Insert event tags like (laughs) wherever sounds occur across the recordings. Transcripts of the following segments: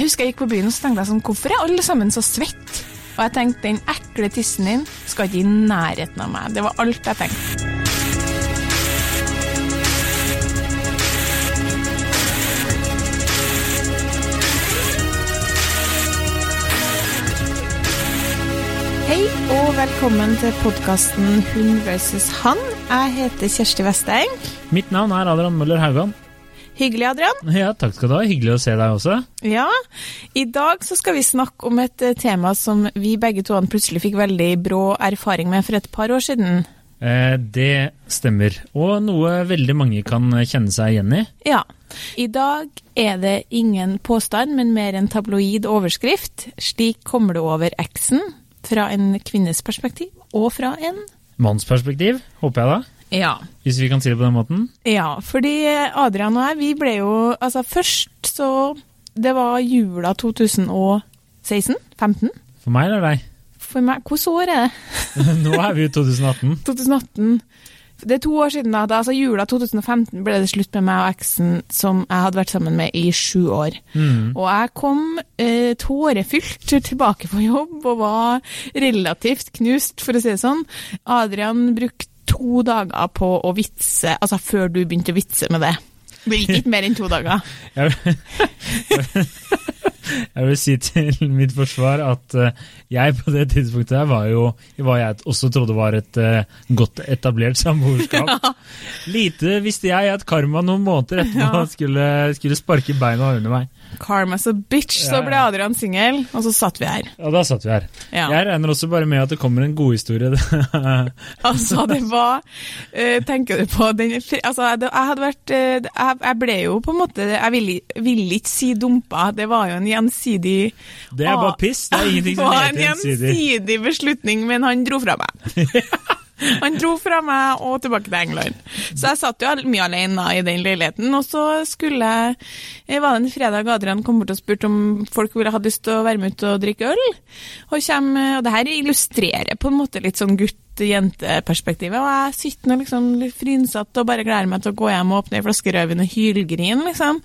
Jeg husker jeg gikk på byen og så tenkte jeg sånn, hvorfor er alle sammen så svette? Og jeg tenkte den ekle tissen din skal ikke i nærheten av meg. Det var alt jeg tenkte. Hei og velkommen til podkasten Hun versus han. Jeg heter Kjersti Vesteng. Mitt navn er Adrian Møller Haugan. Hyggelig, Adrian. Ja, takk skal du ha. Hyggelig å se deg også. Ja, I dag så skal vi snakke om et eh, tema som vi begge to plutselig fikk veldig brå erfaring med for et par år siden. Eh, det stemmer, og noe veldig mange kan kjenne seg igjen i. Ja. I dag er det ingen påstand, men mer en tabloid overskrift. Slik kommer du over eksen, fra en kvinnes perspektiv, og fra en Mannsperspektiv, håper jeg da. Ja. Hvis vi kan si det på den måten. Ja, fordi Adrian og jeg, vi ble jo Altså, først så Det var jula 2016? 15? For meg eller deg? For meg Hvilket år er det? (laughs) Nå er vi i 2018. 2018. Det er to år siden, da. altså Jula 2015 ble det slutt med meg og eksen som jeg hadde vært sammen med i sju år. Mm. Og jeg kom eh, tårefylt tilbake på jobb og var relativt knust, for å si det sånn. Adrian brukte to dager på å vitse, altså før du begynte å vitse med det. Det gikk ikke mer enn to dager. (laughs) Jeg vil, (laughs) jeg vil si til mitt forsvar at eh, jeg på det tidspunktet her var jo hva jeg også trodde var et eh, godt etablert samboerskap. (laughs) Lite visste jeg at karma noen måneder etterpå Ja. skulle, skulle sparke beina under meg. Karma's a bitch, så ble. Adrian singel, og så satt vi her. Ja, da satt vi her. Ja. Jeg regner også bare med at det kommer en godhistorie. (laughs) Altså, det var eh, Tenker du på den Altså, jeg, jeg hadde vært eh, jeg, ble jo på en måte Jeg ville, vil ikke si dumpa. Det var jo en gjensidig Det er bare piss. Det er ingenting som heter (laughs) gjensidig. Det var en gjensidig beslutning, men han dro fra meg. (laughs) (laughs) Han dro fra meg og tilbake til England. Så jeg satt jo mye alene i den leiligheten. Og så skulle jeg var det en fredag Adrian kom bort og spurte om folk ville ha lyst til å være med ut og drikke øl. Og, kom, og det her illustrerer på en måte litt sånn gutt-jente-perspektivet. Og jeg sitter nå liksom litt frynsatt og bare gleder meg til å gå hjem og åpne ei flaske rødvin og hylgrine, liksom.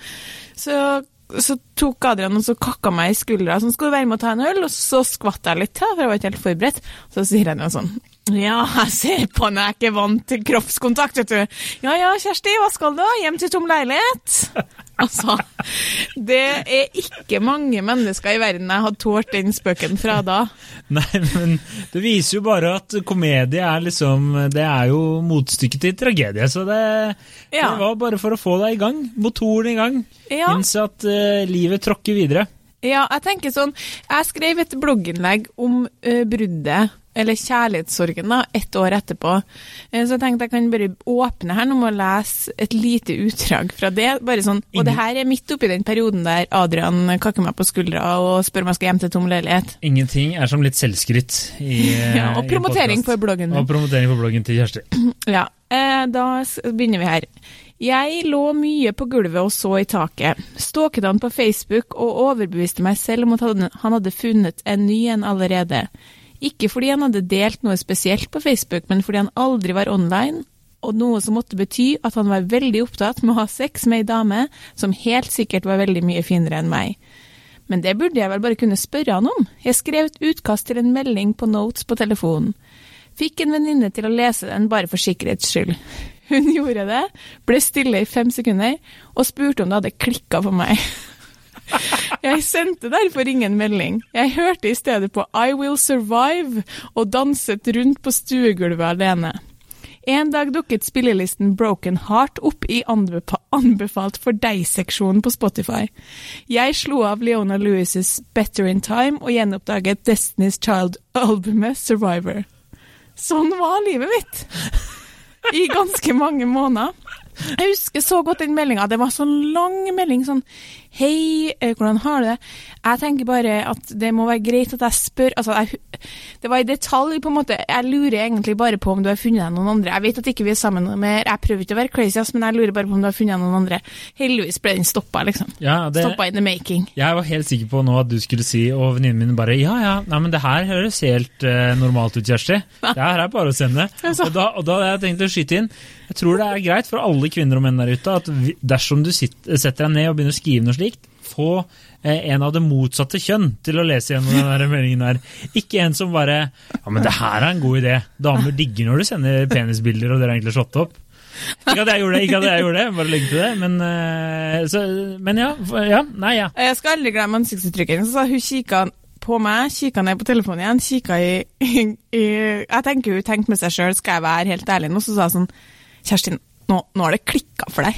Så så tok Adrian og så kakka meg i skuldra sånn, skal du være med å ta en øl? Og så skvatt jeg litt for jeg var ikke helt forberedt. Så sier han jo sånn, ja, jeg ser på når jeg er ikke vant til kroppskontakt, vet du. Ja ja, Kjersti, hva skal du? Hjem til tom leilighet? (laughs) Altså, det er ikke mange mennesker i verden jeg hadde tålt den spøken fra da. (laughs) Nei, men det viser jo bare at komedie er liksom Det er jo motstykket til tragedie. Så det, Ja. det var bare for å få deg i gang. Motoren i gang. Ja. Innse at uh, livet tråkker videre. Ja, jeg tenker sånn Jeg skrev et blogginnlegg om uh, bruddet, eller kjærlighetssorgen, da, ett år etterpå. Eh, så jeg tenkte jeg kan bare åpne her nå med å lese et lite utdrag fra det. bare sånn, Og det her er midt oppi den perioden der Adrian kakker meg på skuldra og spør om jeg skal hjem til tom leilighet. Ingenting er som litt selvskryt i (laughs) Ja, og promotering på bloggen min. Og promotering for bloggen til Kjersti. (clears throat) Ja, eh, da begynner vi her. Jeg lå mye på gulvet og så i taket. Stalket han på Facebook og overbeviste meg selv om at han han hadde funnet en ny en allerede. Ikke fordi han hadde delt noe spesielt på Facebook, men fordi han aldri var online, og noe som måtte bety at han var veldig opptatt med å ha sex med ei dame som helt sikkert var veldig mye finere enn meg. Men det burde jeg vel bare kunne spørre han om. Jeg skrev et utkast til en melding på notes på telefonen. Fikk en venninne til å lese den bare for sikkerhets skyld. Hun gjorde det, ble stille i fem sekunder og spurte om det hadde klikka for meg. (laughs) Jeg sendte derfor ingen melding. Jeg hørte i stedet på I Will Survive og danset rundt på stuegulvet alene. En dag dukket spillelisten Broken Heart opp i anbefalt for deg-seksjonen på Spotify. Jeg slo av Leona Lewis' Better in Time og gjenoppdaget Destiny's Child-albumet Survivor. Sånn var livet mitt! I ganske mange måneder. Jeg husker så godt den meldinga. Det var sånn lang melding sånn Hei, eh, hvordan har du det? Jeg tenker bare at det må være greit at jeg spør Altså, jeg, det var i detalj, på en måte. Jeg lurer egentlig bare på om du har funnet deg noen andre. Jeg vet at ikke vi er sammen noe mer. Jeg prøver ikke å være crazy, men jeg lurer bare på om du har funnet deg noen andre. Heldigvis ble den stoppa, liksom. Ja, det, Stoppa in the making. jeg var helt sikker på nå at du skulle si, og venninnen min bare ja, ja, nei, men det her høres helt uh, normalt ut, Kjersti. Det her er bare å sende. (laughs) Og da, og da hadde jeg tenkt å skyte inn. Jeg tror det er greit for alle kvinner og menn der ute at dersom du sitter, setter deg ned og begynner å skrive noe slikt, få eh, en av det motsatte kjønn til å lese gjennom denne meldingen her. Ikke en som bare Ja, men det her er en god idé. Damer digger når du sender penisbilder og dere har egentlig slått opp. Ikke at jeg gjorde det, ikke at jeg gjorde det, bare legg til det. Men, eh, så, men ja, ja. Nei, ja. Jeg skal aldri glemme ansiktsuttrykket. Sa hun kikka på meg, kikka ned på telefonen igjen, kikka i, i, i Jeg tenker hun tenkte med seg sjøl, skal jeg være helt ærlig nå, så sa hun sånn Kjerstin, nå, nå har det klikka for deg.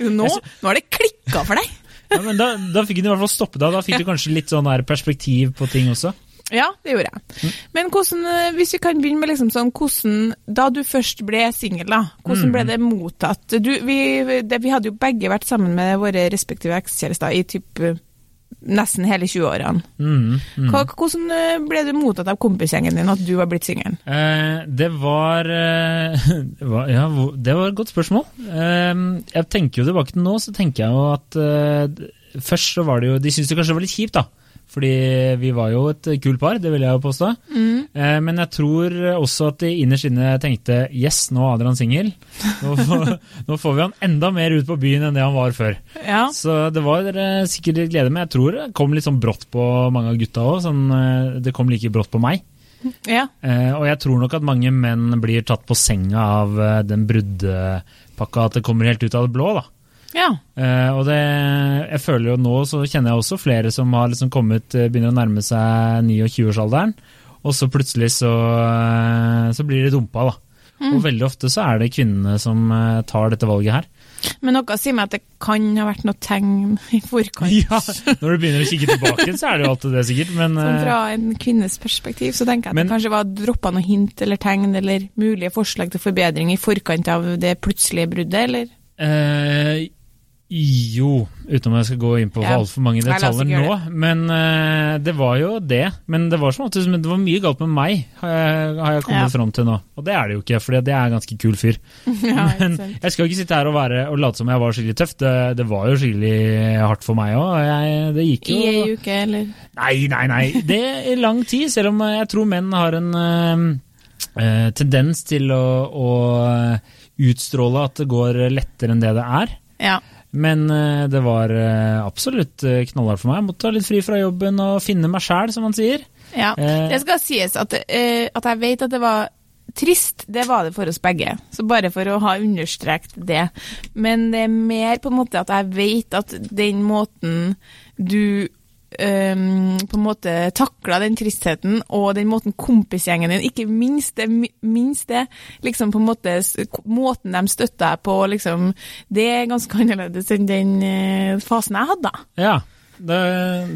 Nå, nå har det klikka for deg. (laughs) ja men da, da fikk hun i hvert fall stoppe deg. Da fikk du kanskje litt sånn der perspektiv på ting også. Ja, det gjorde jeg. Men hvordan, eh, hvis vi kan begynne med liksom sånn, hvordan, da du først ble singel, da, hvordan ble det mottatt? Du, vi, det, vi hadde jo begge vært sammen med våre respektive ekskjærester i typ eh, nesten hele 20-årene. Mm, mm. Hvordan eh, ble du mottatt av kompisgjengen din at du var blitt singel? Eh, det var eh, (laughs) var- Ja, det var et godt spørsmål. Eh, jeg tenker jo tilbake til nå, så tenker jeg jo at eh, Først så var det jo De syntes det kanskje var litt kjipt, da. Fordi vi var jo et kult par, det vil jeg jo påstå. Eh, men jeg tror også at de innerst inne tenkte yes, nå er Adrian singel. Nå, (laughs) nå får vi han enda mer ut på byen enn det han var før. Ja. Så det var eh, sikkert litt glede, men jeg tror det kom litt sånn brått på mange av gutta òg. Sånn, eh, det kom like brått på meg. ja. Eh, og jeg tror nok at mange menn blir tatt på senga av den bruddpakka, at det kommer helt ut av det blå. da. Ja. Uh, og det, jeg føler jo nå, så kjenner jeg også flere som har liksom kommet, eh, begynner å nærme seg 29-årsalderen, og så plutselig så, eh, så blir de dumpa, da. Og veldig ofte så er det kvinnene som tar dette valget her. Men noe sier meg at det kan ha vært noe tegn i forkant. (laughs) Ja, Når du begynner å kikke tilbake, så er det jo alltid det, sikkert. Men Sånn fra en kvinnes perspektiv, så tenker jeg at Men- det kanskje var droppa noe hint eller tegn eller mulige forslag til forbedring i forkant av det plutselige bruddet, eller? Eh, jo, uten om jeg skal gå inn på Ja. altfor mange detaljer nå. Men uh, det var jo det. Men det var som at det var mye galt med meg, har jeg, har jeg kommet Ja. fram til nå. Og det er det jo ikke, for det er en ganske kul fyr. (laughs) Ja, Men jeg skal ikke sitte her og, være, og late som jeg var skikkelig tøff. Det, det var jo skikkelig hardt for meg òg. Det gikk I jo ei uke, eller? Nei, nei, nei. Det er lang tid, selv om jeg tror menn har en uh, tendens til å, å utstråle at det går lettere enn det det er. Ja. Men eh, det var eh, absolutt eh, knallhardt for meg. Jeg måtte ta litt fri fra jobben og finne meg sjæl, som man sier. ja. Det skal sies at, at jeg vet at det var trist, det var det for oss begge. Så bare for å ha understreket det. Men det er mer på en måte at jeg vet at den måten du ehm, på en måte takla den tristheten, og den måten kompisgjengen din, ikke minst det, minst det liksom på en måte, måten de støtta deg på, liksom, det er ganske (laughs) annerledes enn den eh, fasen jeg hadde. Ja, da,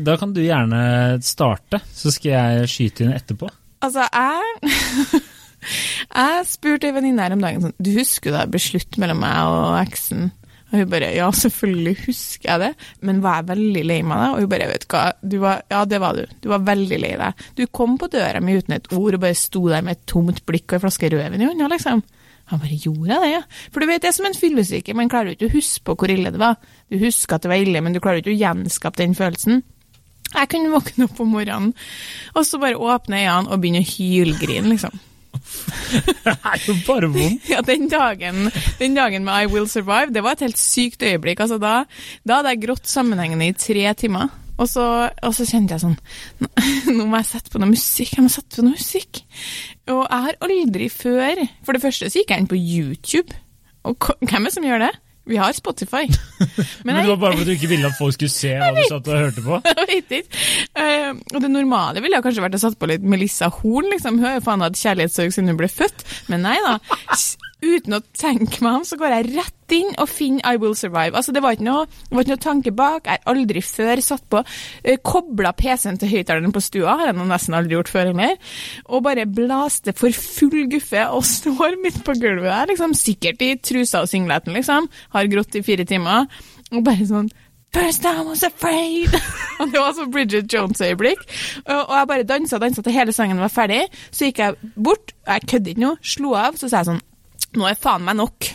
da kan du gjerne starte, så skal jeg skyte inn etterpå. Altså, jeg (laughs) Jeg spurte ei venninne her om dagen sånn Du husker da det ble slutt mellom meg og eksen? Og hun bare Ja, selvfølgelig husker jeg det, men var jeg veldig lei meg da? Og hun bare Vet du hva, du var, ja, det var du. Du var veldig lei deg. Du kom på døra mi uten et ord og bare sto der med et tomt blikk og ei flaske rødvin i hånda, liksom. Han bare gjorde det, ja. For du vet, det er som en fyllesyke, man klarer jo ikke å huske på hvor ille det var. Du husker at det var ille, men du klarer jo ikke å gjenskape den følelsen. Jeg kunne våkne opp om morgenen, og så bare åpne øynene og begynne å hylgrine, liksom. Det er jo bare vondt. (laughs) Ja, den dagen, den dagen med I Will Survive, det var et helt sykt øyeblikk. Altså, da, da hadde jeg grått sammenhengende i tre timer. Og så, og så kjente jeg sånn (laughs) nå, må jeg sette på noe musikk. Jeg må sette på noe musikk. Og jeg har aldri før For det første så gikk jeg inn på YouTube. Og hvem er det som gjør det? Vi har Spotify. (laughs) Men, det var bare fordi du ikke ville at folk skulle se (laughs) hva du satt og hørte på. (laughs) Jeg vet ikke. Uh, og det normale ville kanskje vært å satt på litt Melissa Horn, liksom. Hun har jo faen hatt kjærlighetssorg siden hun ble født. Men nei da. Uten å tenke meg om, så går jeg rett inn og finner I Will Survive. Altså, det var ikke noe, var ikke noe tanke bak. Jeg har aldri før satt på uh, Kobla PC-en til høyttaleren på stua, har jeg nå nesten aldri gjort før heller. Og bare blaste for full guffe og (laughs) står midt på gulvet der, liksom. Sikkert i trusa og singleten, liksom. Har grått i fire timer. Og bare sånn First I was afraid! (laughs) og det var så Bridget Jones-øyeblikk. Og jeg bare dansa og dansa til hele sangen var ferdig. Så gikk jeg bort, jeg kødder ikke noe, slo av, så sa jeg sånn Nå er faen meg nok.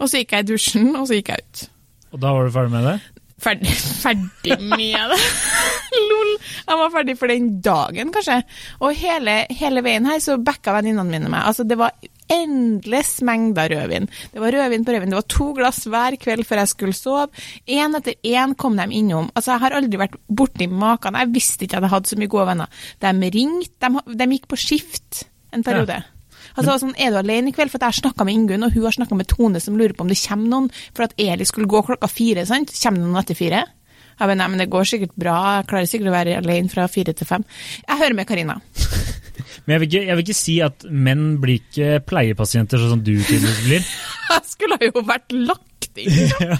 Og så gikk jeg i dusjen, og så gikk jeg ut. Og da var du ferdig med det? Ferdig, (laughs) ferdig med det. (laughs) Lol. Jeg var ferdig for den dagen, kanskje. Og hele, hele veien her så backa venninnene mine meg. Altså, det var endeløs mengder rødvin. Det var rødvin på rødvin. Det var to glass hver kveld før jeg skulle sove. Én etter én kom de innom. Altså, Jeg har aldri vært borti maken. Jeg visste ikke at jeg hadde så mye gode venner. De ringte, de, de gikk på skift en periode. Altså, sånn, Er du alene i kveld? For at jeg har snakka med Ingunn, og hun har snakka med Tone, som lurer på om det kommer noen. For at Eli skulle gå klokka fire, sant? Kommer det noen etter fire? Jeg bare, nei, men Det går sikkert bra, jeg klarer sikkert å være alene fra fire til fem. Jeg hører med Karina. (laughs) Men jeg vil, ikke, jeg vil ikke si at menn blir ikke pleiepasienter sånn som du tydeligvis blir. (laughs) Jeg skulle jo vært lagt inn. (laughs) ja.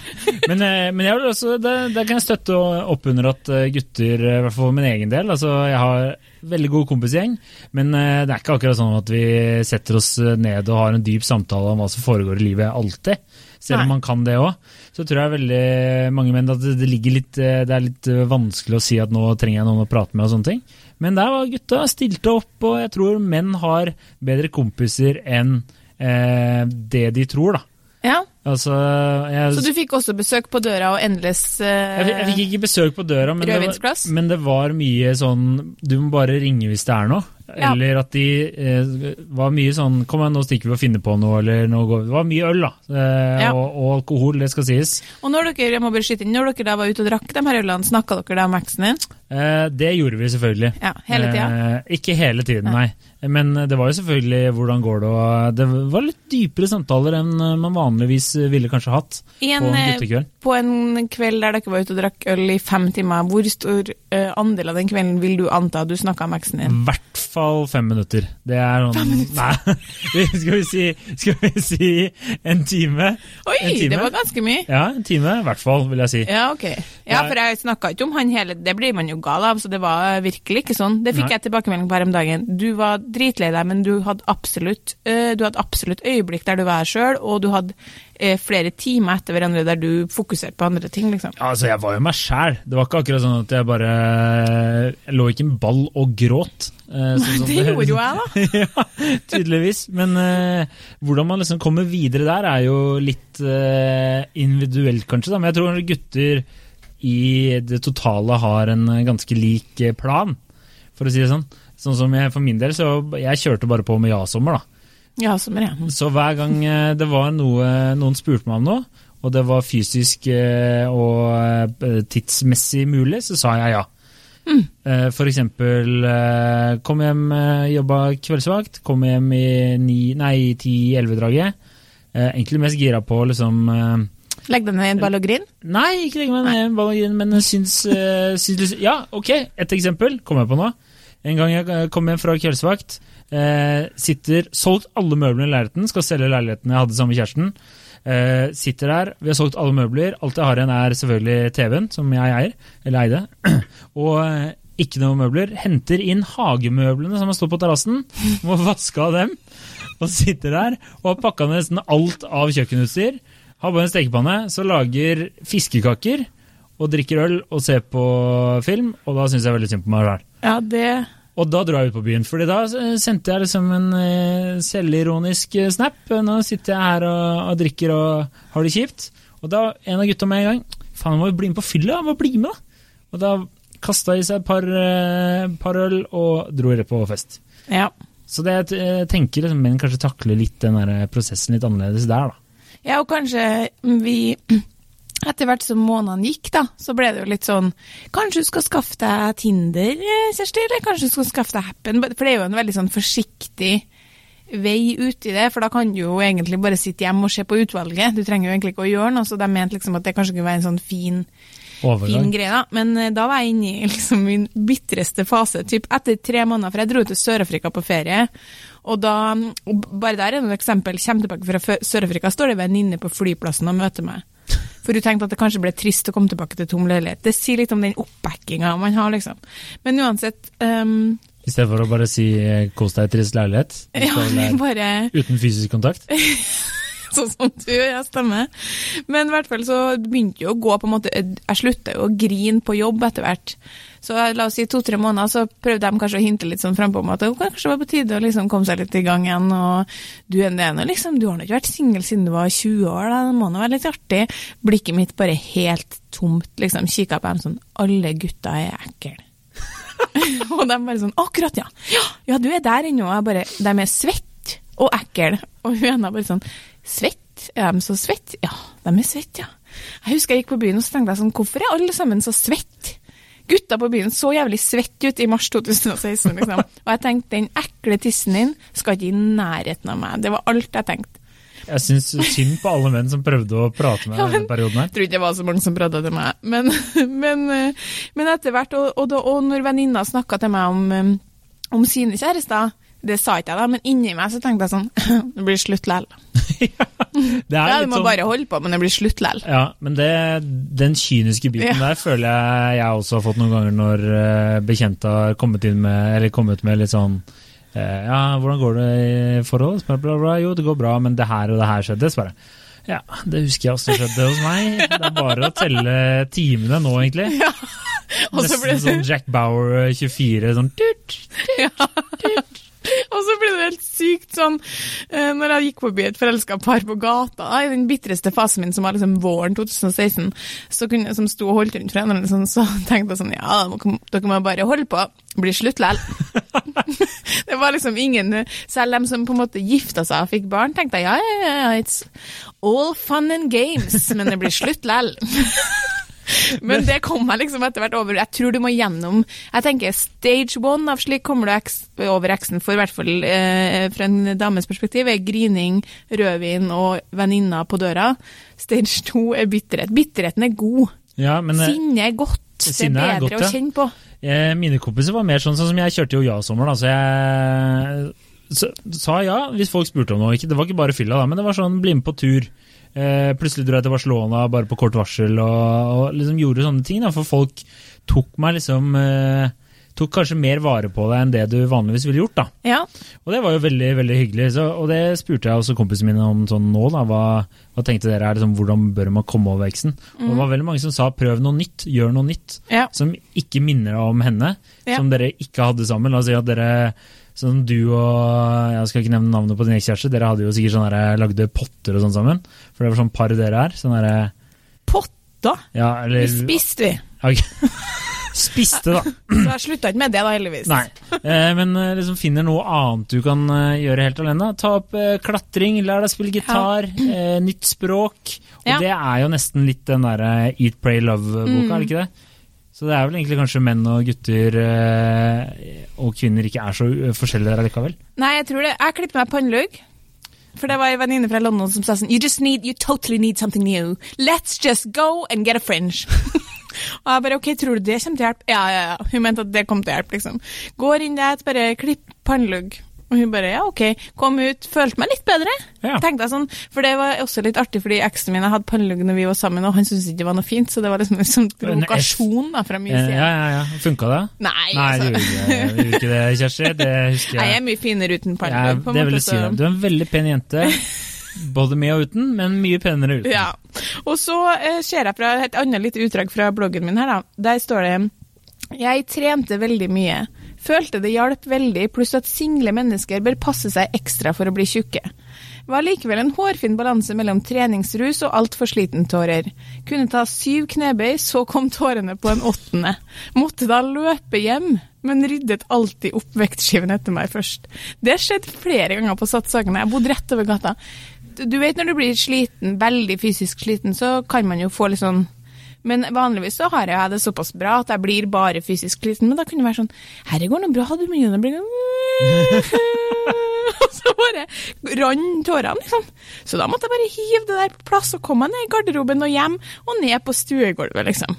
men, eh, men også, det, det kan jeg støtte opp under at eh, gutter, i hvert fall for min egen del altså Jeg har veldig god kompisgjeng, men eh, det er ikke akkurat sånn at vi setter oss ned og har en dyp samtale om hva som foregår i livet alltid. Selv om Nei. man kan det òg. Så tror jeg veldig mange menn at det, litt, det er litt vanskelig å si at nå trenger jeg noen å prate med og sånne ting. Men der var gutta stilte opp, og jeg tror menn har bedre kompiser enn eh, det de tror, da. Ja, Altså, jeg, Så du fikk også besøk på døra og endeløs jeg, fikk- jeg fikk ikke besøk på døra, men det, var, men det var mye sånn Du må bare ringe hvis det er noe. Ja. Eller at de eh, var mye sånn Kom igjen, nå stikker vi og finner på noe, eller noe går Det var mye øl, da. Eh, Ja. og, og alkohol, det skal sies. Og når dere jeg må bare skyte inn, når dere da var ute og drakk de her ølene, snakka dere da om eksen din? Eh, det gjorde vi selvfølgelig. Ja, hele tida? Eh, ikke hele tiden, nei. Men det var jo selvfølgelig hvordan går det, og det var litt dypere samtaler enn man vanligvis ville kanskje hatt en, på en eh, guttekveld. På en kveld der dere var ute og drakk øl i fem timer, hvor stor andel av den kvelden vil du anta at du snakka om eksen din? I hvert fall fem minutter. Det er sånn Nei, (laughs) skal vi si, skal vi si en time? Oi, en time? det var ganske mye! Ja, en time i hvert fall, vil jeg si. Ja, ok. Ja, for jeg snakka ikke om han hele Det blir man jo gal av, så det var virkelig ikke sånn. Det fikk Nei. jeg tilbakemelding på her om dagen. Du var dritlei deg, men du hadde absolutt øh, Du hadde absolutt øyeblikk der du var sjøl, og du hadde flere timer etter hverandre der du fokuserte på andre ting, liksom. Altså, Jeg var jo meg sjæl. Det var ikke akkurat sånn at jeg bare Jeg lå ikke en ball og gråt. Sånn, sånn (laughs) Det gjorde jo jeg, da. (laughs) ja, tydeligvis. Men uh, hvordan man liksom kommer videre der, er jo litt uh, individuelt, kanskje. Da. Men jeg tror gutter i det totale har en ganske lik eh, plan, for å si det sånn. Sånn som jeg, For min del, så jeg kjørte bare på med ja-sommer, da. Ja, sommer, ja. Så hver gang eh, det var noe noen spurte meg om noe, og det var fysisk eh, og eh, tidsmessig mulig, så sa jeg ja. Mm. For eksempel kom hjem, jobba kveldsvakt, kom hjem i ni- nei, 10-11-draget. Egentlig mest gira på liksom Legg deg ned i en ball og grin. Nei, ikke legge meg ned i en grin, men syns, syns Ja, ok, et eksempel kom jeg på nå. En gang jeg kom hjem fra kveldsvakt, eh, sitter solgt alle møblene i leiligheten, skal selge leiligheten jeg hadde sammen med kjæresten. Eh, sitter der, vi har solgt alle møbler. Alt jeg har igjen er selvfølgelig TV-en, som jeg eier, eller eide. (clears throat) Og eh, ikke noe møbler. Henter inn hagemøblene som har stått på terrassen, (laughs) må vaske av dem. Og sitter der og har pakka ned nesten alt av kjøkkenutstyr. Har bare en stekepanne, så lager fiskekaker og drikker øl og ser på film, og da syns jeg veldig synd på meg sjøl. Ja, det Og da dro jeg ut på byen, fordi da eh, sendte jeg liksom en eh, selvironisk eh, snap. Nå sitter jeg her og, og drikker og har det kjipt. Og da en av gutta med en gang Faen, må jo bli med på fylla! Må bli med, da! Og da kasta i seg et par, par øl og dro rett på fest. Ja. Så det, jeg tenker liksom menn kanskje takler litt den der prosessen litt annerledes der, da. Ja, og kanskje vi Etter hvert som månedene gikk, da, så ble det jo litt sånn Kanskje du skal skaffe deg Tinder, eh, Kjersti, eller kanskje du skal skaffe deg Happen? For det er jo en veldig sånn forsiktig vei ut i det, for da kan du jo egentlig bare sitte hjemme og se på utvalget. Du trenger jo egentlig ikke å gjøre noe, så de mente liksom at det kanskje kunne være en sånn fin, fin greie, da. Men eh, da var jeg inne i liksom min bitreste fase, typ etter tre måneder, for jeg dro til Sør-Afrika på ferie. Og da, og bare der er det et eksempel, kommer tilbake fra Sør-Afrika, står det venninne på flyplassen og møter meg. For hun tenkte at det kanskje ble trist å komme tilbake til tom leilighet. Det sier litt om den oppbackinga man har, liksom. Men uansett um, I stedet for å bare si eh, 'kos deg i trist leilighet'. (laughs) Ja, bare Uten fysisk kontakt. (laughs) (laughs) sånn som du og jeg stemmer. Men i hvert fall så begynte jo å gå på en måte Jeg slutta jo å grine på jobb etter hvert. Så la oss si to-tre måneder, så prøvde de kanskje å hinte litt sånn frampå om at det kanskje var på tide å liksom komme seg litt i gang igjen. Og du er ene, liksom. Du har nå ikke vært singel siden du var 20 år, da. Det må nå være litt artig. Blikket mitt bare helt tomt, liksom. Kikka på dem sånn Alle gutta er ekle. (laughs) og de bare sånn Akkurat, ja. ja! Ja, du er der ennå. Og jeg bare De er svette. og ekkel. Og hun ene bare sånn Svett? Er de så svett? Ja, de er svett, ja. Jeg husker jeg gikk på byen og så tenkte jeg sånn, hvorfor er alle sammen så svett? Gutta på byen så jævlig svett ut i mars 2016, liksom. Og jeg tenkte, den ekle tissen din skal ikke i nærheten av meg. Det var alt jeg tenkte. Jeg syns synd på alle menn som prøvde å prate med Ja, meg i men- den perioden her. Jeg tror ikke det var så mange som prata til meg. Men, (laughs) men, eh, men etter hvert, og, og, og når venninna snakka til meg om, eh, om sine kjærester, det sa ikke jeg da, men inni meg så tenkte jeg sånn (laughs) Det blir slutt lell. (laughs) Det er Ja, du må sånn- bare holde på, men det blir slutt lell. Ja, men det, den kyniske biten Ja. der føler jeg jeg også har fått noen ganger når eh, bekjente har kommet inn med, eller kommet med litt sånn eh, Ja, hvordan går det i forhold? Bla, Bla, bla, jo, det går bra, men det her og det her skjedde. Så bare Ja, det husker jeg også skjedde hos meg. Det er bare å telle timene nå, egentlig. (laughs) Ble Nesten sånn Jack Bauer eh, 24, sånn tut. Ja. (laughs) Og så ble det helt sykt sånn eh, Når jeg gikk forbi et forelska par på gata, i den bitreste fasen min, som var liksom våren 2016, så kunne, som sto og holdt rundt hverandre, liksom, så (laughs) tenkte jeg sånn Ja, dere må- bare holde på. Blir slutt likevel. (laughs) det var liksom ingen Selv dem som på en måte gifta seg og fikk barn, tenkte jeg ja, ja, ja, it's all fun and games, men det blir slutt lell. (laughs) Men det kom jeg liksom etter hvert over. Jeg tror du må gjennom Jeg tenker stage one av slik kommer du over eksen, for i hvert fall eh, fra en dames perspektiv, er grining, rødvin og venninna på døra. Stage to er bitterhet. Bitterheten er god. Ja, men eh, Sinne er godt. Det er er bedre godt, ja. å kjenne på. Eh, Mine kompiser var mer sånn, sånn som jeg kjørte jo ja-sommer, da, så jeg så, sa ja hvis folk spurte om noe. Ikke, det var ikke bare fylla, da, men det var sånn bli med på tur. Eh, plutselig dro jeg til Barcelona bare på kort varsel og, og liksom gjorde sånne ting. Da, for folk tok meg liksom eh, Tok kanskje mer vare på deg enn det du vanligvis ville gjort. da. Ja. Og det var jo veldig veldig hyggelig. Så, og det spurte jeg også kompisene mine om sånn nå. da, Hva, hva tenkte dere er liksom, Hvordan bør man komme over eksen? Og det var veldig mange som sa prøv noe nytt, gjør noe nytt. Ja. Som ikke minner om henne, Ja. som dere ikke hadde sammen. La oss si at dere Sånn du og Jeg skal ikke nevne navnet på din ekskjæreste. Dere hadde jo sikkert sånn der, lagde potter og sånn sammen. For det var sånn par dere er. Sånn derre Potter? Ja, eller Vi spiste, vi. Okay. (laughs) Spiste, da. (clears throat) Så jeg slutta ikke med det, da, heldigvis. Nei. Eh, men eh, liksom finner noe annet du kan eh, gjøre helt alene. Ta opp eh, klatring, lær deg spille gitar, eh, nytt språk. Og Ja. det er jo nesten litt den derre Eat, Pray, Love-boka, Mm. er det ikke det? Så det er vel egentlig kanskje menn og gutter eh, og kvinner ikke er så uh, forskjellige der allikevel. Nei, jeg tror det. Jeg klippet meg pannelugg. For det var ei venninne fra London som sa sånn You just need, you totally need something new. Let's just go and get a fringe. (laughs) og jeg bare OK, tror du det kommer til å hjelpe? Ja, ja, ja. Hun mente at det kom til å hjelpe, liksom. Går inn der, bare klipp pannelugg. Og hun bare ja, OK. Kom ut. Følte meg litt bedre. Ja. Tenkte jeg sånn. For det var også litt artig, fordi eksen min hadde pannelugg når vi var sammen, og han syntes ikke det var noe fint, så det var liksom en sånn provokasjon da, fra min side. ja, ja, ja. Funka det? Nei, Nei, det altså. det, gjorde ikke det Kjersti. Det husker jeg. Nei, jeg er mye finere uten pannelugg. på en det vil jeg si Du er en veldig pen jente. Både med og uten, men mye penere uten. Ja. Og så eh, ser jeg fra et annet lite utdrag fra bloggen min her, da. Der står det Jeg trente veldig mye. Følte det hjalp veldig, pluss at single mennesker bør passe seg ekstra for å bli tjukke. Var likevel en hårfin balanse mellom treningsrus og altfor slitentårer. Kunne ta syv knebøy, så kom tårene på en åttende. Måtte da løpe hjem, men ryddet alltid opp vektskiven etter meg først. Det skjedde flere ganger på Satsagene, Jeg bodde rett over gata. Du vet når du blir sliten, veldig fysisk sliten, så kan man jo få litt sånn men vanligvis så har jeg det såpass bra at jeg blir bare fysisk sliten. Men da kunne det være sånn Herre, går det bra? Du mye? Det bli (laughs) Og så bare rant tårene, liksom. Så da måtte jeg bare hive det der på plass og komme meg ned i garderoben og hjem, og ned på stuegulvet, liksom.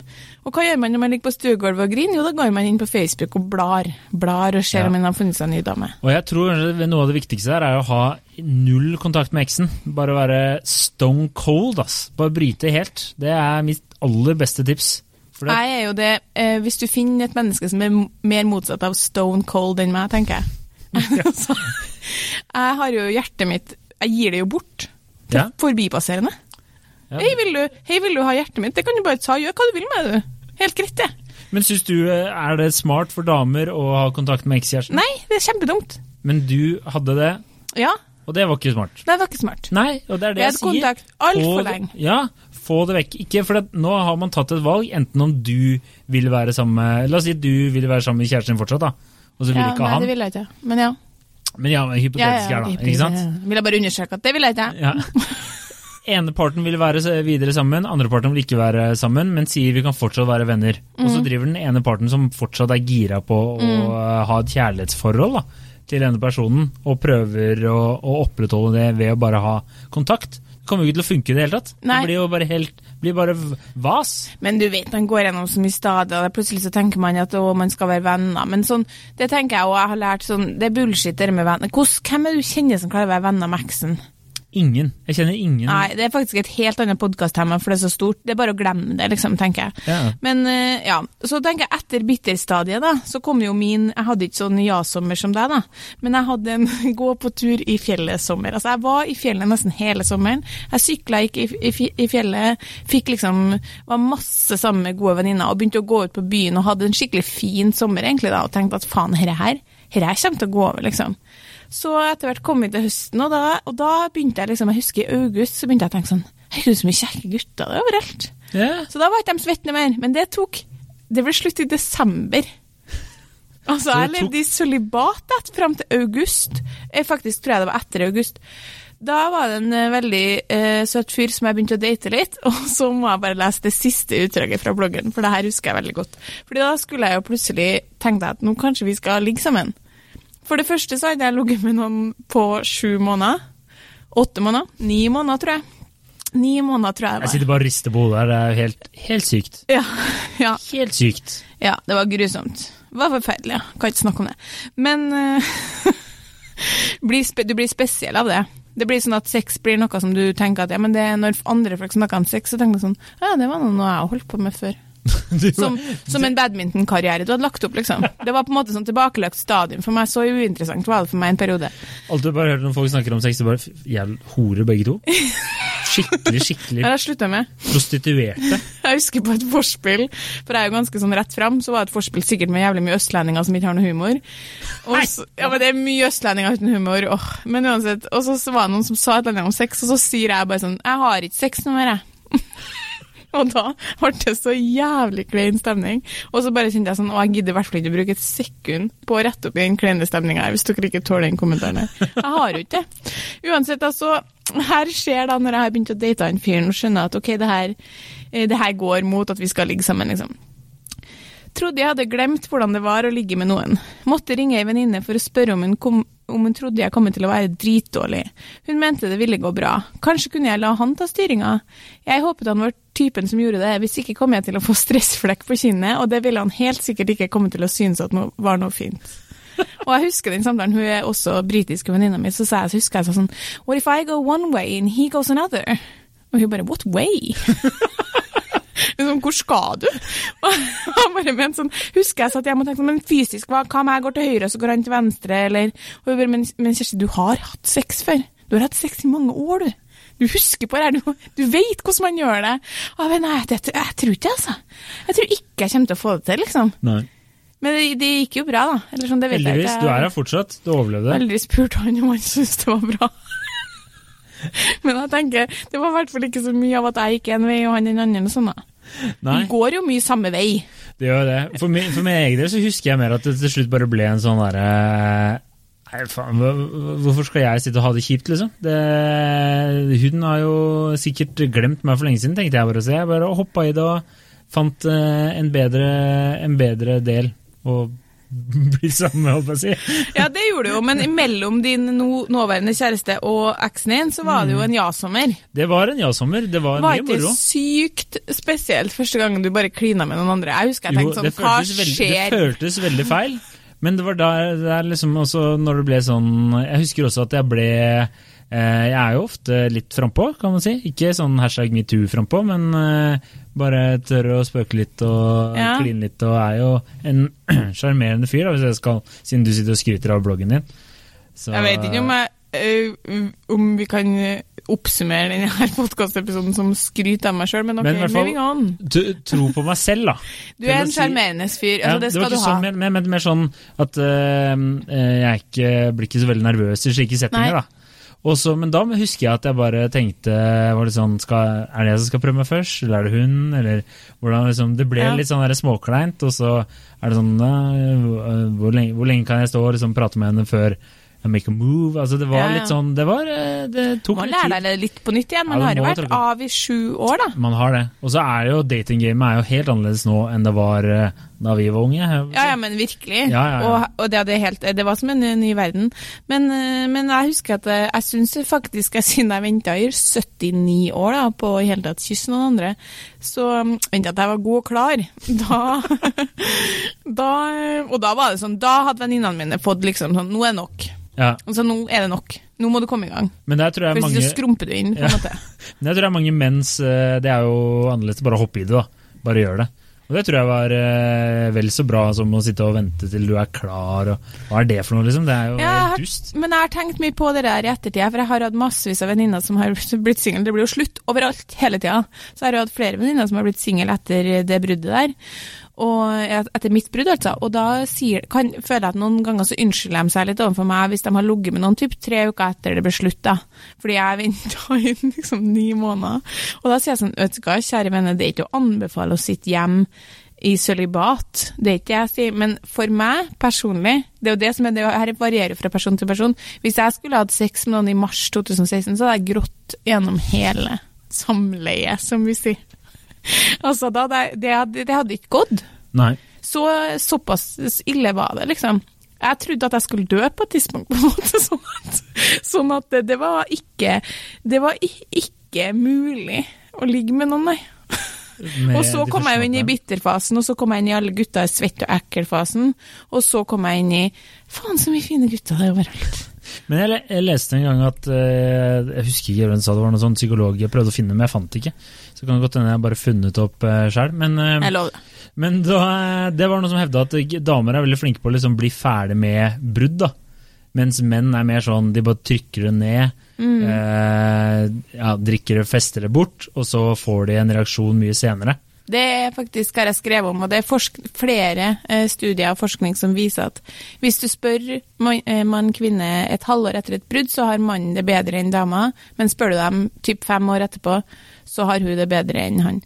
Og hva gjør man når man ligger på stuegulvet og griner? Jo, da går man inn på Facebook og blar. Blar og ser Ja. om man har funnet seg en ny dame. Og jeg tror noe av det viktigste her er å ha null kontakt med eksen. Bare være stone cold, ass. Bare bryte helt. Det er mitt aller beste tips. Jeg er jo det eh, Hvis du finner et menneske som er mer motsatt av stone cold enn meg, tenker jeg. (laughs) (laughs) Så, jeg har jo hjertet mitt Jeg gir det jo bort til Ja. forbipasserende. Ja. Hei, vil du, hei, vil du ha hjertet mitt? Det kan du bare ta. Gjør hva du vil med det, du. Helt greit, det. Men syns du eh, er det smart for damer å ha kontakt med ekskjæresten? Nei, det er kjempedumt. Men du hadde det, Ja, og det var ikke smart. det var ikke smart. Nei, og det er det Jeg jeg, hadde sier. kontakt altfor lenge. Ja, få det vekk. Ikke, for det, nå har man tatt et valg, enten om du vil være sammen med La oss si du vil være sammen med kjæresten din fortsatt, da. Og så vil Ja, ikke nei, han. det vil jeg ikke. Men ja. Men ja, hypotetisk her, da. Ikke sant? Vil jeg bare understreke at det vil jeg ikke. Ja. ene parten vil være videre sammen, andre parten vil ikke være sammen, men sier vi kan fortsatt være venner. Og så driver den ene parten som fortsatt er gira på å mm. ha et kjærlighetsforhold da, til denne personen, og prøver å, å opprettholde det ved å bare ha kontakt. Kommer jo ikke til å funke i det hele tatt. Nei. Det blir jo bare helt blir bare vas. Men du vet, man går gjennom så mye stadier, og plutselig så tenker man at å, man skal være venner. Men sånn, det tenker jeg, og jeg har lært sånn, det er bullshit det med venner. Hvem er det du kjenner som klarer å være venner med eksen? Ingen. Jeg kjenner ingen. Nei, det er faktisk et helt annet podkast-tema, for det er så stort. Det er bare å glemme det, liksom, tenker jeg. Ja. Men eh, ja, så tenker jeg etter bitterstadiet, da, så kom jo min Jeg hadde ikke sånn ja-sommer som deg, da, men jeg hadde en (laughs) gå på tur i fjellet-sommer. Altså, jeg var i fjellet nesten hele sommeren. Jeg sykla ikke i, fjellet, fikk liksom Var masse sammen med gode venninner og begynte å gå ut på byen og hadde en skikkelig fin sommer, egentlig, da, og tenkte at faen, herre her, herre her kommer til å gå over, liksom. Så etter hvert kom vi til høsten, og da, og da begynte jeg liksom, jeg husker i august, så begynte jeg å tenke sånn Herregud, så mye kjekke gutter det er overalt. Yeah. Så da var ikke de svettende mer, men det tok Det ble slutt i desember. Altså, jeg levde i sølibat fram til august. Jeg faktisk tror jeg det var etter august. Da var det en eh, veldig uh, søt fyr som jeg begynte å date litt, (laughs) og så må jeg bare lese det siste utdraget fra bloggen, for det her husker jeg veldig godt. Fordi da skulle jeg jo plutselig tenke at nå kanskje vi skal ligge sammen. For det første så hadde jeg ligget med noen på sju måneder. Åtte måneder. Ni måneder, tror jeg. Ni måneder, tror jeg det Jeg sitter bare og rister på hodet her. Det er jo helt, helt sykt. Ja, ja. Helt sykt. Ja, det var grusomt. Det var forferdelig, ja. Kan ikke snakke om det. Men eh, (laughs) du blir spesiell av det. Det blir sånn at sex blir noe som du tenker at ja, men det er når andre folk snakker om sex, så tenker du sånn Ja, det var noe jeg har holdt på med før. (laughs) Du, Som, som en badmintonkarriere du hadde lagt opp, liksom. Det var på en måte sånn tilbakelagt stadium for meg. Så uinteressant var det for meg en periode. Alltid bare hørt når folk snakker om sex, det bare jævlig horer begge to. (laughs) Skikkelig, skikkelig ja, med. prostituerte. (laughs) Jeg husker på et forspill, for jeg er jo ganske sånn rett fram, så var det et forspill sikkert med jævlig mye østlendinger som ikke har noe humor. Og så, ja, men det er mye østlendinger uten humor, åh. Men uansett. Og så, så var det noen som sa et eller annet om sex, og så sier jeg bare sånn Jeg har ikke sex nå mer, jeg. (laughs) og da ble det så jævlig klein stemning. Og så bare kjente jeg sånn Å, jeg gidder i hvert fall ikke å bruke et sekund på å rette opp i den kleine stemninga her, hvis dere ikke tåler den kommentaren her. Jeg har jo ikke det. Uansett, altså. Her skjer da, når jeg har begynt å date en fyren og skjønner at ok, det her, eh, det her går mot at vi skal ligge sammen, liksom. Trodde jeg hadde glemt hvordan det var å ligge med noen. Måtte ringe ei venninne for å spørre om hun, kom, om hun trodde jeg kom til å være dritdårlig. Hun mente det ville gå bra. Kanskje kunne jeg la han ta styringa? Jeg håpet han var typen som gjorde det, hvis ikke kom jeg til å få stressflekk på kinnet, og det ville han helt sikkert ikke komme til å synes at det var noe fint. Og jeg husker den samtalen, hun er også britisk venninna mi, så sa jeg, så husker jeg sa sånn What if I go one way and he goes another? Og hun bare What way? (laughs) Liksom, hvor skal du? (laughs) Og jeg bare mente sånn, husker jeg satt hjemme og tenkte sånn, men fysisk, hva, hva om jeg går til høyre, og så går han til venstre, eller og bare, men, men Kjersti, du har hatt sex før. Du har hatt sex i mange år, du. Du husker på det her, du, du vet hvordan man gjør det. Og jeg nei, det, jeg tror ikke det, altså. Jeg tror ikke jeg kommer til å få det til, liksom. Nei. Men det, det gikk jo bra, da. Eller sånn, jeg Heldigvis, du er her fortsatt. Du overlevde. aldri spurt han om han syntes det var bra. (laughs) Men jeg tenker, det var i hvert fall ikke så mye av at jeg gikk en vei og han den andre. og Sånn. Nei, Vi går jo mye samme vei. det gjør det. For min, for min egen del så husker jeg mer at det til slutt bare ble en sånn derre Nei, faen, hvorfor skal jeg sitte og ha det kjipt, liksom? Det, hun har jo sikkert glemt meg for lenge siden, tenkte jeg bare å si. Jeg bare hoppa i det og fant eh, en bedre, en bedre del å (laughs) bli sammen holdt på å si. (laughs) Ja, det gjorde du jo, men mellom din no, nåværende kjæreste og eksen din, så var det jo en ja-sommer. Det var en ja-sommer. Det var Var mye moro. moro. det sykt spesielt første gangen du bare klina med noen andre? Jeg husker jeg tenkte sånn, hva veldig, skjer? det føltes veldig feil. Men det var da det liksom også når det ble sånn Jeg husker også at jeg ble Jeg er jo ofte litt frampå, kan man si. Ikke sånn hashtag metoo frampå, men eh, bare tør å spøke litt og Ja. kline litt, og er jo en (clears throat) sjarmerende fyr, da, hvis jeg skal, siden du sitter og skryter av bloggen din. Så, Jeg vet ikke om, jeg, øh, om vi kan oppsummere denne podkastepisoden som skryt av meg sjøl, men ok, Men fall- moving on. Du, Tro på meg selv, da. (laughs) Du er en si- sjarmerende fyr, Ja, altså det var skal ikke du ha. sånn, men, men, men mer sånn at øh, jeg ikke, blir ikke så veldig nervøs i slike settinger. Nei. da. Og så- men da husker jeg at jeg bare tenkte var det sånn, skal, Er det jeg som skal prøve meg først, eller er det hun? Eller hvordan liksom, Det ble Ja. litt sånn småkleint, og så er det sånn hvor, lenge, hvor lenge kan jeg stå og liksom prate med henne før I make a move. Altså, det var Ja, ja. litt sånn Det var eh, Det tok Man litt lærer deg litt på nytt igjen. Man har jo vært av i sju år, da. Man har det. Og så er jo datinggamet helt annerledes nå enn det var eh, da vi var unge. Ja, ja, men virkelig. Ja, ja. Og, og det, helt, det var som en ny, verden. Men, eh, men jeg husker at eh, jeg syns faktisk, jeg, siden jeg venta i 79 år da, på i hele tatt kysse noen andre, så venta jeg at jeg var god og klar. Da, (laughs) da Og da var det sånn, da hadde venninnene mine fått liksom sånn Nå er det nok. Ja, Altså, nå er det nok. Nå må du komme i gang. Men der tror jeg For hvis mange ikke så skrumper du inn, på en Ja. måte. (laughs) Men jeg tror det er mange menns eh, Det er jo annerledes bare å hoppe i det, da. Bare gjør det. Og det tror jeg var eh, vel så bra som å sitte og vente til du er klar, og hva er det for noe, liksom? Det er jo Ja, helt dust. Men jeg har tenkt mye på det der i ettertid, for jeg har hatt massevis av venninner som har (laughs) blitt single. Det blir jo slutt overalt, hele tida. Så jeg har hatt flere venninner som har blitt single etter det bruddet der. Og etter mitt brudd, altså. Og da sier, kan, føler jeg at noen ganger så unnskylder de seg litt overfor meg hvis de har ligget med noen typ tre uker etter det ble slutt, da. Fordi jeg venta (laughs) i liksom ni måneder. Og da sier jeg sånn, vet du hva, kjære venner, det er ikke å anbefale å sitte hjem i sølibat. Det er ikke det jeg sier, men for meg personlig, det er jo det som er det her varierer fra person til person. Hvis jeg skulle hatt sex med noen i mars 2016, så hadde jeg grått gjennom hele samleiet, som vi sier. (laughs) Altså, da, det, det, hadde, det hadde ikke gått. Nei. Så såpass ille var det, liksom. Jeg trodde at jeg skulle dø på et tidspunkt, på en måte. (laughs) Sånn at, sånn at det, var ikke Det var ikke mulig å ligge med noen, nei. Med Og så kom jeg jo inn i bitterfasen, og så kom jeg inn i alle gutta er svett og ekkel-fasen, og så kom jeg inn i Faen, så mye fine gutter det er overalt. Men jeg, jeg leste en gang at eh, Jeg husker ikke hvem sa det var noen sånn psykolog jeg prøvde å finne, men jeg fant ikke. Så kan det godt hende jeg bare funnet opp uh, sjøl. Men, eh, men da, det var noen som hevda at damer er veldig flinke på å liksom bli ferdig med brudd. da. Mens menn er mer sånn de bare trykker det ned, Mm. eh, ja, drikker det, fester det bort, og så får de en reaksjon mye senere. Det er faktisk har jeg skrevet om, og det er flere eh, studier og forskning som viser at hvis du spør mann, eh, et halvår etter et brudd, så har mannen det bedre enn dama, men spør du dem typ fem år etterpå, så har hun det bedre enn han.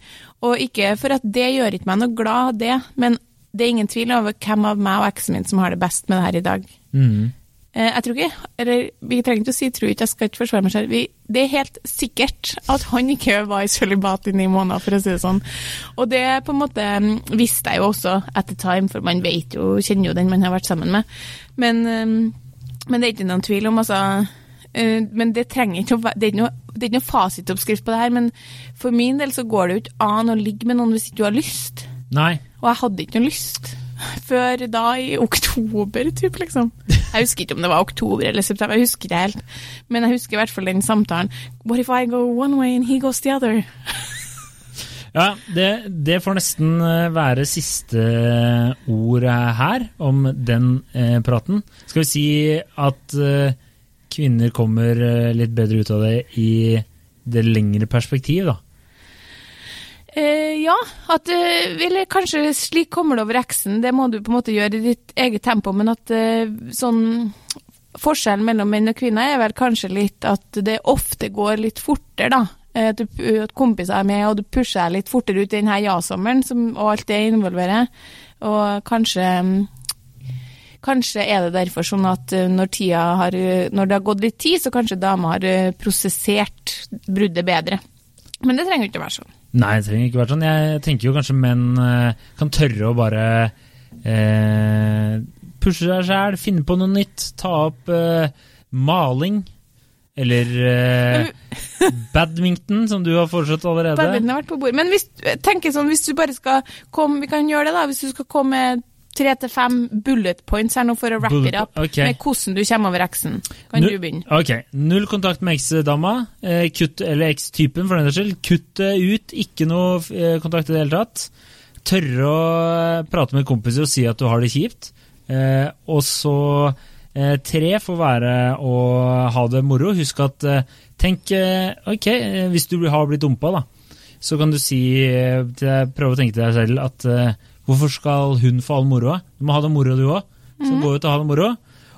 Og ikke for at det gjør ikke meg noe glad, det, men det er ingen tvil over hvem av meg og eksen min som har det best med det her i dag. Mhm. Eh, Jeg tror ikke, eller vi trenger ikke å si tror ikke, jeg skal ikke forsvare meg selv. Vi, det er helt sikkert at han ikke var i sølibat i ni måneder, for å si det sånn. Og det på en måte mm, visste jeg jo også at the time, for man vet jo, kjenner jo den man har vært sammen med. Men, eh, men det er ikke noen tvil om, altså eh, Men det trenger ikke å være det er ikke noe, det er ikke noe fasitoppskrift på det her, men for min del så går det jo ikke an å ligge med noen hvis ikke du har lyst. Nei. Og jeg hadde ikke noe lyst. Før da i oktober, typ, liksom. Jeg husker ikke om det var oktober eller september, jeg husker ikke helt. Men jeg husker i hvert fall den samtalen. What if I go one way and he goes the other? Ja, det, det får nesten eh, være siste ord her om den eh, praten. Skal vi si at eh, kvinner kommer eh, litt bedre ut av det i det lengre perspektiv, da? Eh, ja, at eh, Eller kanskje slik kommer det over eksen, det må du på en måte gjøre i ditt eget tempo, men at eh, sånn Forskjellen mellom menn og kvinner er vel kanskje litt at det ofte går litt fortere, da. Eh, At, du, at kompiser er med, og du pusher deg litt fortere ut i denne ja-sommeren, og alt det involverer. Og kanskje mm, Kanskje er det derfor sånn at når, har, når det har gått litt tid, så kanskje dama har prosessert bruddet bedre. Men det trenger ikke å være sånn. Nei, det trenger ikke være sånn. Jeg tenker jo kanskje menn eh, kan tørre å bare eh, pushe seg sjæl, finne på noe nytt, ta opp eh, maling. Eller eh, (laughs) badminton, som du har foreslått allerede. Badminton har vært på bord. Men hvis, tenk sånn, hvis du bare skal komme Vi kan gjøre det, da. Hvis du skal komme med tre til fem bullet points her nå for å wrap it up okay. med hvordan du kommer over eksen. Kan Null, du begynne? Ok, Null kontakt med eksdama, eh, kutt- eller ekstypen for den saks skyld. Kutt det ut, ikke noe eh, kontakt i det hele tatt. Tørre å eh, prate med kompiser og si at du har det kjipt. Eh, og så eh, tre får være å ha det moro. Husk at eh, tenk eh, Ok, eh, hvis du har blitt dumpa, da, så kan du si eh, prøve å tenke til deg selv at eh, hvorfor skal hun få all moroa? Du må ha det moro, du òg. Så gå ut og ha det moro.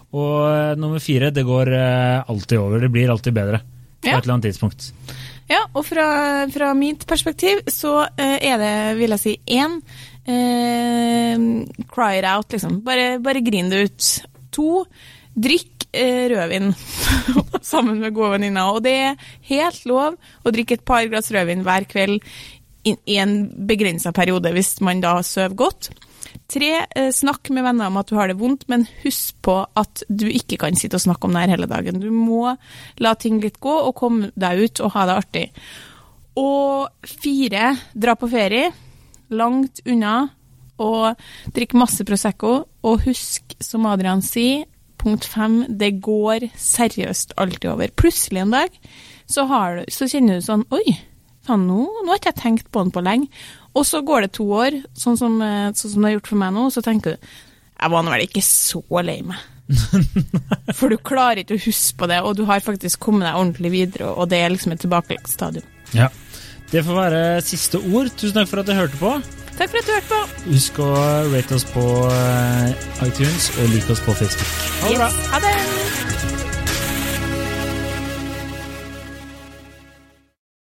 Og eh, nummer fire, det går eh, alltid over. Det blir alltid bedre på Ja. et eller annet tidspunkt. Ja, og fra, fra mitt perspektiv så eh, er det, vil jeg si, én eh, cry it out, liksom. Bare, bare grin det ut. To, drikk eh, rødvin (laughs) sammen med gode venninner. Og det er helt lov å drikke et par glass rødvin hver kveld i en begrensa periode, hvis man da sover godt. Tre, eh, snakk med venner om at du har det vondt, men husk på at du ikke kan sitte og snakke om det her hele dagen. Du må la ting litt gå og komme deg ut og ha det artig. Og fire, dra på ferie, langt unna, og drikk masse Prosecco. Og husk, som Adrian sier, punkt fem, det går seriøst alltid over. Plutselig en dag så, du, så kjenner du sånn Oi, faen, nå, nå har ikke jeg tenkt på den på lenge. Og så går det to år, sånn som, eh, sånn som det har gjort for meg nå, så tenker du jeg var nå vel ikke så lei meg. (laughs) For du klarer ikke å huske på det, og du har faktisk kommet deg ordentlig videre, og det er liksom et tilbakelagt stadium. Ja. Det får være siste ord. Tusen takk for at du hørte på. Takk for at du hørte på. Husk å rate oss på eh, iTunes og like oss på Facebook. Ha det bra. Ha det.